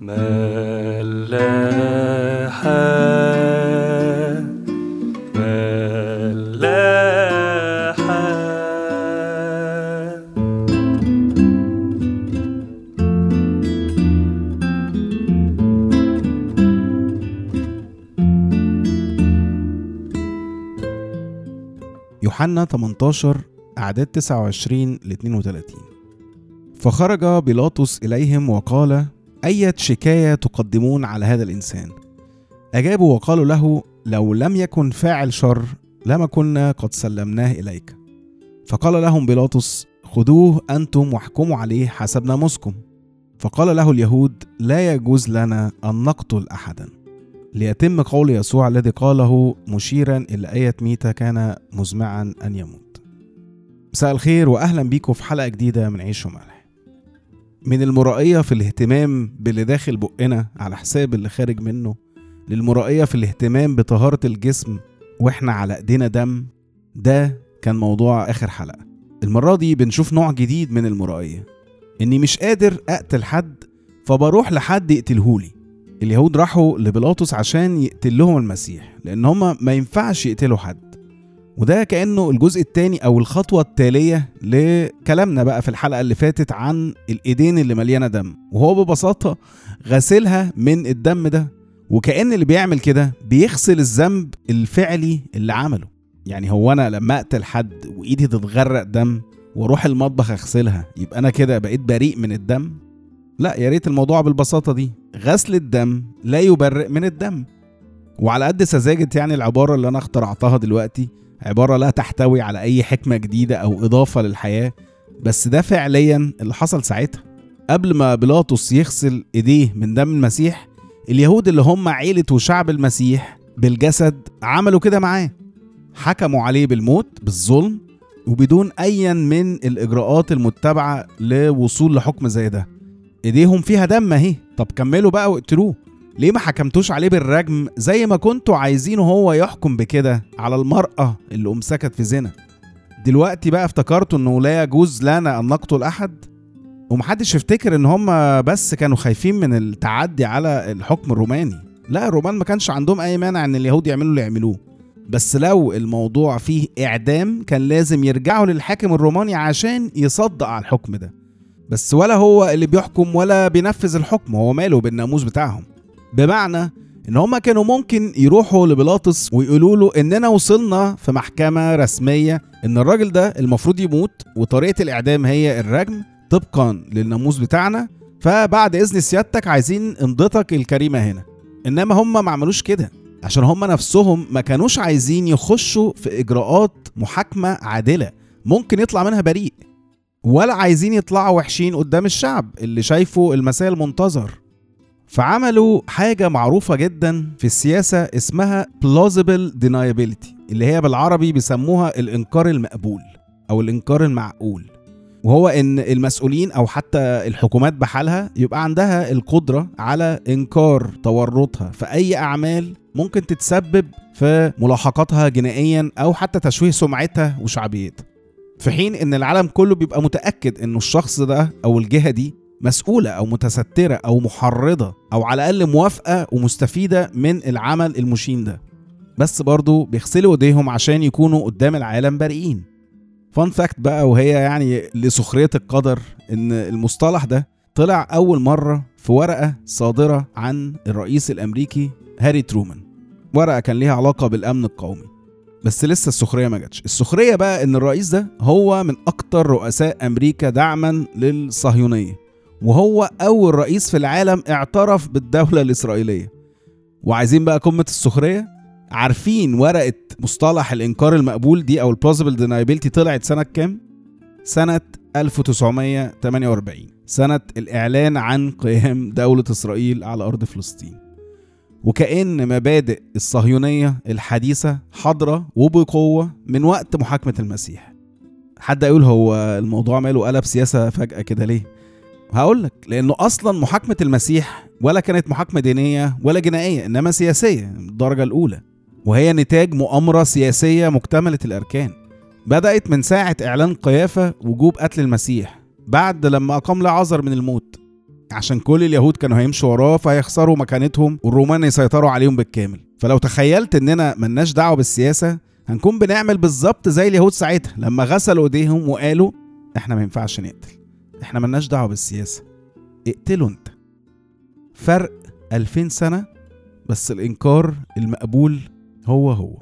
ملاحة ملاحة يوحنا 18 أعداد 29 ل 32 فخرج بيلاطس إليهم وقال أية شكاية تقدمون على هذا الإنسان؟ أجابوا وقالوا له لو لم يكن فاعل شر لما كنا قد سلمناه إليك. فقال لهم بيلاطس خذوه أنتم واحكموا عليه حسب ناموسكم فقال له اليهود لا يجوز لنا أن نقتل أحدا. ليتم قول يسوع الذي قاله مشيرا إلى آية ميتة كان مزمعا أن يموت. مساء الخير وأهلا بيكم في حلقة جديدة من عيش وملح. من المرائية في الاهتمام باللي داخل بقنا على حساب اللي خارج منه للمرائية في الاهتمام بطهارة الجسم وإحنا على ايدينا دم. ده كان موضوع آخر حلقة. المرة دي بنشوف نوع جديد من المرائية. إني مش قادر أقتل حد فبروح لحد يقتلهولي. اليهود راحوا لبيلاطس عشان يقتل لهم المسيح لأن هما ما ينفعش يقتلوا حد. وده كأنه الجزء الثاني أو الخطوة التالية لكلامنا بقى في الحلقة اللي فاتت عن الإيدين اللي مليانة دم. وهو ببساطة غسلها من الدم ده وكأن اللي بيعمل كده بيغسل الذنب الفعلي اللي عمله. يعني هو أنا لما أقتل حد وإيدي تتغرق دم وأروح المطبخ أغسلها يبقى أنا كده بقيت بريء من الدم؟ لا يا ريت الموضوع بالبساطة دي. غسل الدم لا يبرئ من الدم. وعلى قد سذاجة يعني العبارة اللي أنا اخترعتها دلوقتي عبارة لا تحتوي على أي حكمة جديدة أو إضافة للحياة بس ده فعليا اللي حصل ساعتها. قبل ما بيلاطس يغسل إيديه من دم المسيح اليهود اللي هم عيلة وشعب المسيح بالجسد عملوا كده معاه. حكموا عليه بالموت بالظلم وبدون أيا من الإجراءات المتبعة لوصول لحكم زي ده. إيديهم فيها دم أهي. طب كملوا بقى واقتلوه. ليه ما حكمتوش عليه بالرجم زي ما كنتوا عايزينه هو يحكم بكده على المرأة اللي أمسكت في زنا؟ دلوقتي بقى افتكرتوا إنه لا يجوز لنا أن نقتل أحد؟ ومحدش يفتكر إن هم بس كانوا خايفين من التعدي على الحكم الروماني. لا الرومان ما كانش عندهم أي مانع إن اليهود يعملوا اللي يعملوه. بس لو الموضوع فيه إعدام كان لازم يرجعوا للحاكم الروماني عشان يصدق على الحكم ده. بس ولا هو اللي بيحكم ولا بينفذ الحكم هو ماله بالناموس بتاعهم. بمعنى إن هما كانوا ممكن يروحوا لبيلاطس ويقولوا له إننا وصلنا في محكمة رسمية إن الراجل ده المفروض يموت وطريقة الإعدام هي الرجم طبقا للناموس بتاعنا فبعد إذن سيادتك عايزين امضتك الكريمة هنا. إنما هما ما عملوش كده عشان هما نفسهم ما كانوش عايزين يخشوا في إجراءات محاكمة عادلة ممكن يطلع منها بريء ولا عايزين يطلعوا وحشين قدام الشعب اللي شايفه المساء المنتظر فعملوا حاجة معروفة جدا في السياسة اسمها plausible deniability اللي هي بالعربي بيسموها الإنكار المقبول أو الإنكار المعقول. وهو إن المسؤولين أو حتى الحكومات بحالها يبقى عندها القدرة على إنكار تورطها في أي أعمال ممكن تتسبب في ملاحقاتها جنائيا أو حتى تشويه سمعتها وشعبيتها. في حين إن العالم كله بيبقى متأكد إنه الشخص ده أو الجهة دي مسؤولة أو متسترة أو محرضة أو على الأقل موافقة ومستفيدة من العمل المشين ده. بس برضه بيغسلوا إيديهم عشان يكونوا قدام العالم بريئين فان فاكت بقى وهي يعني لسخرية القدر إن المصطلح ده طلع أول مرة في ورقة صادرة عن الرئيس الأمريكي هاري ترومان. ورقة كان ليها علاقة بالأمن القومي. بس لسه السخرية ما جاتش. السخرية بقى إن الرئيس ده هو من أكتر رؤساء أمريكا دعما للصهيونية. وهو أول رئيس في العالم اعترف بالدولة الإسرائيلية. وعايزين بقى قمة السخرية؟ عارفين ورقة مصطلح الإنكار المقبول دي أو ال plausible deniability طلعت سنة كام؟ سنة 1948 سنة الإعلان عن قيام دولة إسرائيل على أرض فلسطين. وكأن مبادئ الصهيونية الحديثة حاضرة وبقوة من وقت محاكمة المسيح. حد يقول هو الموضوع ماله قلب سياسة فجأة كده ليه؟ هقول لك لأنه أصلا محاكمة المسيح ولا كانت محاكمة دينية ولا جنائية إنما سياسية الدرجة الأولى. وهي نتاج مؤامرة سياسية مكتملة الأركان. بدأت من ساعة إعلان قيافة وجوب قتل المسيح بعد لما أقام لعازر من الموت. عشان كل اليهود كانوا هيمشوا وراه فهيخسروا مكانتهم والرومان يسيطروا عليهم بالكامل. فلو تخيلت إننا ملناش دعوة بالسياسة هنكون بنعمل بالظبط زي اليهود ساعتها لما غسلوا إيديهم وقالوا إحنا ما ينفعش نقتل. إحنا ملناش دعوة بالسياسة. اقتلوا انت. فرق 2000 سنة بس الإنكار المقبول هو هو.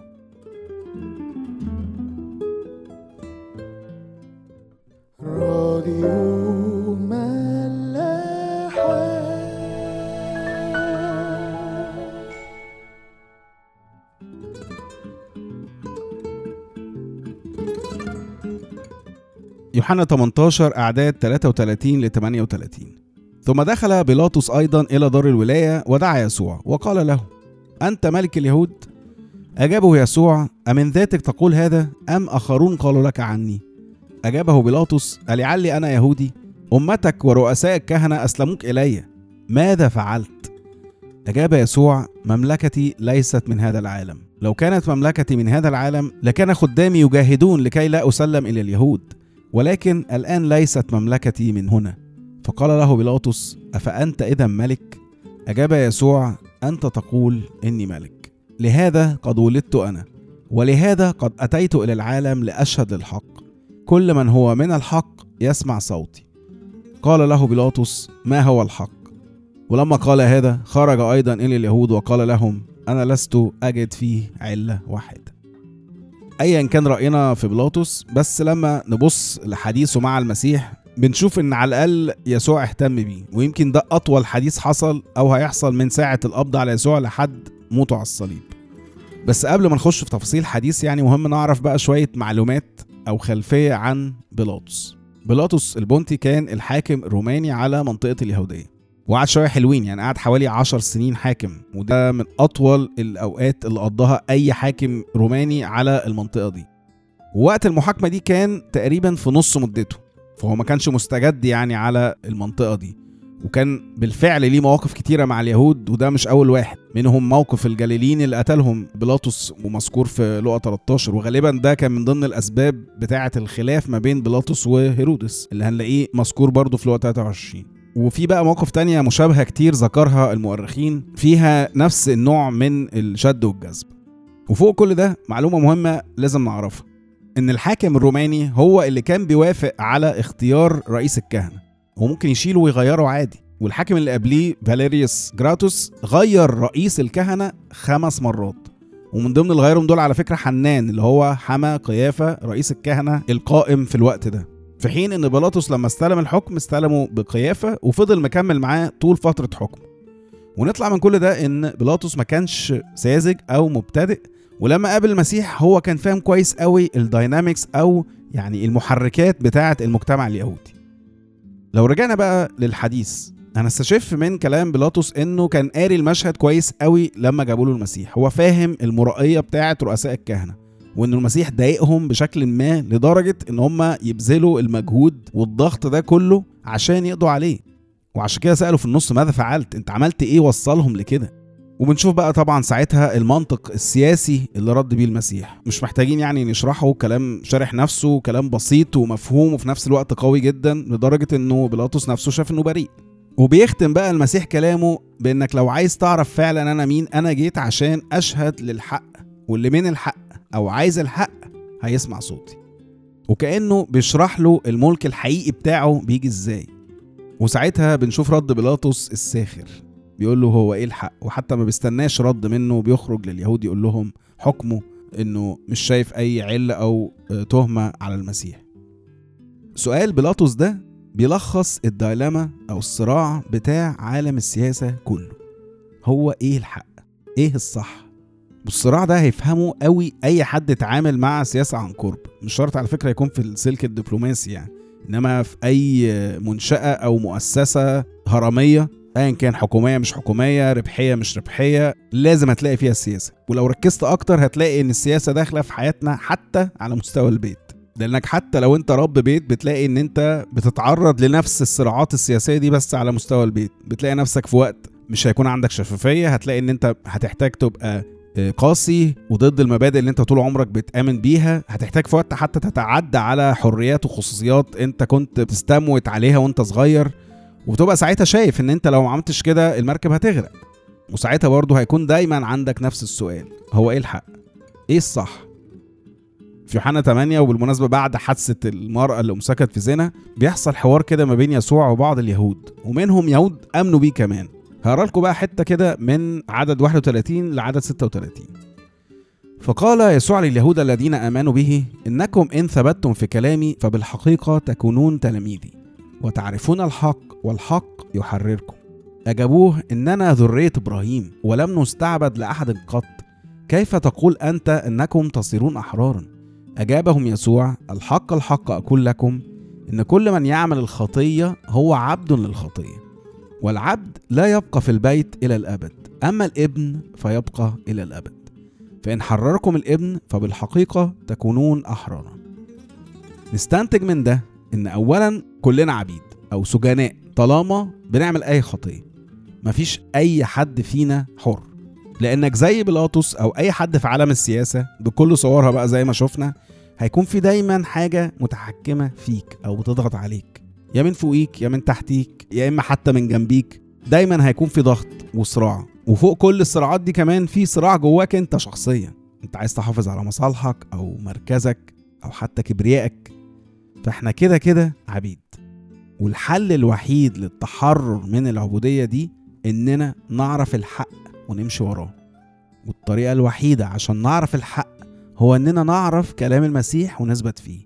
راديو. يوحنا 18 أعداد 33 ل 38 ثم دخل بيلاطس أيضا إلى دار الولاية ودعا يسوع وقال له أنت ملك اليهود؟ أجابه يسوع أمن ذاتك تقول هذا أم آخرون قالوا لك عني؟ أجابه بيلاطس ألعلي أنا يهودي؟ أمتك ورؤساء الكهنة أسلموك إلي ماذا فعلت؟ أجاب يسوع مملكتي ليست من هذا العالم لو كانت مملكتي من هذا العالم لكان خدامي يجاهدون لكي لا أسلم إلى اليهود ولكن الآن ليست مملكتي من هنا. فقال له بيلاطس أفأنت إذا ملك؟ أجاب يسوع أنت تقول إني ملك. لهذا قد ولدت أنا ولهذا قد أتيت إلى العالم لأشهد للحق كل من هو من الحق يسمع صوتي. قال له بيلاطس ما هو الحق؟ ولما قال هذا خرج أيضا إلى اليهود وقال لهم أنا لست أجد فيه علة واحدة. ايا كان رأينا في بيلاطس بس لما نبص لحديثه مع المسيح بنشوف إن على الأقل يسوع اهتم بيه ويمكن ده أطول حديث حصل أو هيحصل من ساعة القبض على يسوع لحد موته على الصليب. بس قبل ما نخش في تفاصيل حديث يعني مهم نعرف بقى شوية معلومات أو خلفية عن بيلاطس بيلاطس البونتي كان الحاكم الروماني على منطقة اليهودية. وقعد شوية حلوين يعني قعد حوالي عشر سنين حاكم وده من أطول الأوقات اللي قضاها أي حاكم روماني على المنطقة دي. ووقت المحاكمة دي كان تقريبا في نص مدته فهو ما كانش مستجد يعني على المنطقة دي. وكان بالفعل ليه مواقف كتيرة مع اليهود وده مش أول واحد. منهم موقف الجليليين اللي قتلهم بيلاطس ومذكور في لقا 13 وغالبا ده كان من ضمن الأسباب بتاعة الخلاف ما بين بيلاطس وهيرودس اللي هنلاقيه مذكور برضه في لقا 23 وفي بقى مواقف تانية مشابهة كتير ذكرها المؤرخين. فيها نفس النوع من الشد والجذب. وفوق كل ده معلومة مهمة لازم نعرفها. إن الحاكم الروماني هو اللي كان بيوافق على اختيار رئيس الكهنة. وممكن يشيله ويغيره عادي. والحاكم اللي قبليه فاليريوس جراتوس غير رئيس الكهنة خمس مرات. ومن ضمن اللي غيرهم دول على فكرة حنان اللي هو حما قيافة رئيس الكهنة القائم في الوقت ده. في حين إن بيلاطس لما استلم الحكم استلمه بقيافة وفضل مكمل معاه طول فترة حكمه. ونطلع من كل ده إن بيلاطس ما كانش ساذج أو مبتدئ ولما قابل المسيح هو كان فاهم كويس قوي الداينامكس أو يعني المحركات بتاعة المجتمع اليهودي. لو رجعنا بقى للحديث هنستشف من كلام بيلاطس إنه كان قاري المشهد كويس قوي لما جابوا له المسيح. هو فاهم المرائية بتاعة رؤساء الكهنة. وإن المسيح ضايقهم بشكل ما لدرجة إن هم يبذلوا المجهود والضغط ده كله عشان يقضوا عليه. وعشان كده سألوا في النص ماذا فعلت؟ أنت عملت إيه وصلهم لكده؟ وبنشوف بقى طبعا ساعتها المنطق السياسي اللي رد بيه المسيح. مش محتاجين يعني نشرحه كلام شارح نفسه كلام بسيط ومفهوم وفي نفس الوقت قوي جدا لدرجة إنه بيلاطس نفسه شاف إنه بريء. وبيختم بقى المسيح كلامه بإنك لو عايز تعرف فعلا أنا مين أنا جيت عشان أشهد للحق. واللي من الحق أو عايز الحق هيسمع صوتي. وكأنه بيشرح له الملك الحقيقي بتاعه بيجي إزاي. وساعتها بنشوف رد بيلاطس الساخر. بيقول له هو إيه الحق؟ وحتى ما بيستناش رد منه بيخرج لليهود يقول لهم حكمه إنه مش شايف أي علة أو تهمة على المسيح. سؤال بيلاطس ده بيلخص الدايلاما أو الصراع بتاع عالم السياسة كله. هو إيه الحق؟ إيه الصح؟ والصراع ده هيفهمه قوي أي حد اتعامل مع سياسة عن قرب. مش شرط على فكرة يكون في السلك الدبلوماسي يعني إنما في أي منشأة أو مؤسسة هرمية ايا كان حكومية مش حكومية ربحية مش ربحية لازم هتلاقي فيها السياسة ولو ركزت أكتر هتلاقي إن السياسة داخلة في حياتنا حتى على مستوى البيت. لأنك حتى لو أنت رب بيت بتلاقي إن أنت بتتعرض لنفس الصراعات السياسية دي بس على مستوى البيت. بتلاقي نفسك في وقت مش هيكون عندك شفافية هتلاقي إن أنت هتحتاج تبقى قاسي وضد المبادئ اللي انت طول عمرك بتآمن بيها هتحتاج في وقت حتى تتعدى على حريات وخصوصيات انت كنت بتستموت عليها وانت صغير. وتبقى ساعتها شايف ان انت لو ما عملتش كده المركب هتغرق. وساعتها برضه هيكون دايما عندك نفس السؤال هو إيه الحق؟ إيه الصح؟ في يوحنا 8 وبالمناسبة بعد حادثة المرأة اللي أمسكت في زنا بيحصل حوار كده ما بين يسوع وبعض اليهود ومنهم يهود أمنوا بيه كمان. هقرا لكم بقى حتة كده من عدد 31 لعدد 36 فقال يسوع لليهود الذين آمنوا به إنكم إن ثبتتم في كلامي فبالحقيقة تكونون تلاميذي وتعرفون الحق والحق يحرركم. أجابوه إننا ذرية إبراهيم ولم نستعبد لأحد قط. كيف تقول أنت إنكم تصيرون أحرارا أجابهم يسوع الحق الحق أقول لكم إن كل من يعمل الخطية هو عبد للخطية. والعبد لا يبقى في البيت إلى الأبد. أما الإبن فيبقى إلى الأبد. فإن حرركم الإبن فبالحقيقة تكونون أحرارا نستنتج من ده إن أولا كلنا عبيد أو سجناء طالما بنعمل أي خطية. مفيش أي حد فينا حر. لأنك زي بيلاطس أو أي حد في عالم السياسة بكل صورها بقى زي ما شفنا هيكون في دايما حاجة متحكمة فيك أو بتضغط عليك. يا من فوقيك يا من تحتيك يا إما حتى من جنبيك. دايما هيكون في ضغط وصراع. وفوق كل الصراعات دي كمان في صراع جواك أنت شخصيا. أنت عايز تحافظ على مصالحك أو مركزك أو حتى كبريائك. فإحنا كده كده عبيد. والحل الوحيد للتحرر من العبودية دي إننا نعرف الحق ونمشي وراه. والطريقة الوحيدة عشان نعرف الحق هو إننا نعرف كلام المسيح ونثبت فيه.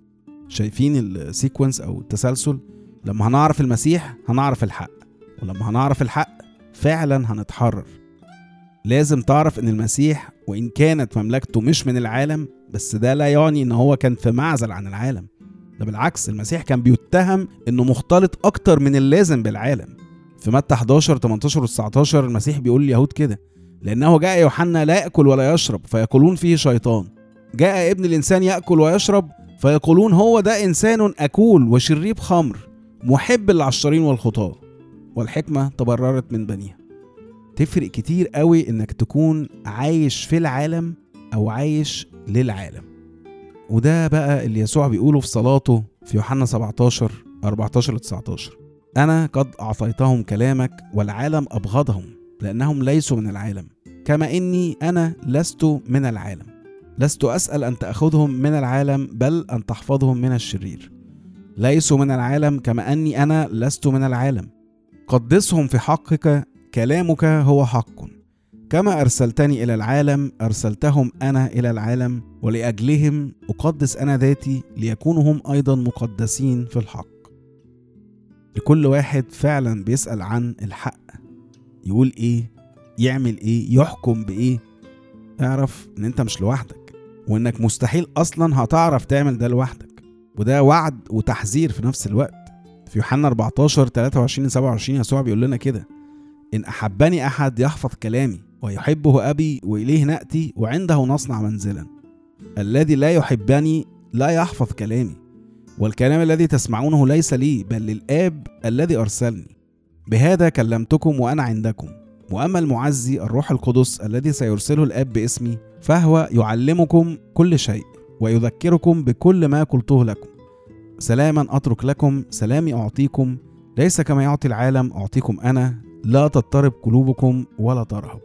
شايفين السيكونس أو التسلسل؟ لما هنعرف المسيح هنعرف الحق. ولما هنعرف الحق فعلا هنتحرر. لازم تعرف إن المسيح وإن كانت مملكته مش من العالم بس ده لا يعني إن هو كان في معزل عن العالم. ده بالعكس المسيح كان بيتهم إنه مختلط أكتر من اللازم بالعالم. في متى 11 18 و 19 المسيح بيقول لليهود كده. لأنه جاء يوحنا لا يأكل ولا يشرب فيقولون فيه شيطان. جاء ابن الإنسان يأكل ويشرب فيقولون هو ده إنسان أكول وشريب خمر. محب للعشارين والخطاه والحكمة تبررت من بنيها. تفرق كتير قوي إنك تكون عايش في العالم أو عايش للعالم. وده بقى اللي يسوع بيقوله في صلاته في يوحنا 17 14 ل 19 أنا قد أعطيتهم كلامك والعالم أبغضهم لأنهم ليسوا من العالم كما إني أنا لست من العالم. لست أسأل أن تأخذهم من العالم بل أن تحفظهم من الشرير. ليسوا من العالم كما أني أنا لست من العالم. قدسهم في حقك كلامك هو حق. كما أرسلتني إلى العالم أرسلتهم أنا إلى العالم ولأجلهم أقدس أنا ذاتي ليكونوا هم أيضا مقدسين في الحق. لكل واحد فعلا بيسأل عن الحق. يقول إيه؟ يعمل إيه؟ يحكم بإيه؟ اعرف إن أنت مش لوحدك وإنك مستحيل أصلا هتعرف تعمل ده لوحدك. وده وعد وتحذير في نفس الوقت. في يوحنا 14 23 27 يسوع بيقول لنا كده إن أحبني أحد يحفظ كلامي ويحبه أبي وإليه نأتي وعنده نصنع منزلا. الذي لا يحبني لا يحفظ كلامي والكلام الذي تسمعونه ليس لي بل للآب الذي أرسلني. بهذا كلمتكم وأنا عندكم. وأما المعزي الروح القدس الذي سيرسله الآب باسمي فهو يعلمكم كل شيء ويذكركم بكل ما قلته لكم. سلاما أترك لكم سلامي أعطيكم ليس كما يعطي العالم أعطيكم أنا لا تضطرب قلوبكم ولا ترهب.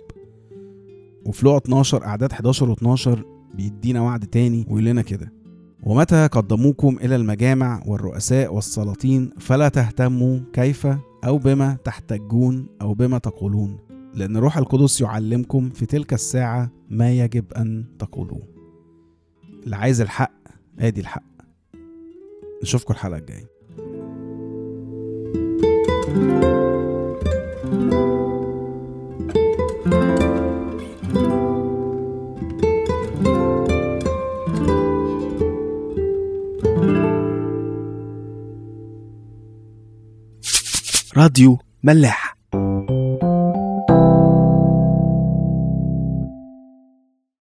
وفي لقا 12 أعداد 11 و12 بيدينا وعد تاني ويقول لنا كده. ومتى قدموكم إلى المجامع والرؤساء والسلاطين فلا تهتموا كيف أو بما تحتجون أو بما تقولون لأن روح القدس يعلمكم في تلك الساعة ما يجب أن تقولوه. اللي عايز الحق آدي الحق. نشوفكم الحلقة الجاية. راديو ملاح.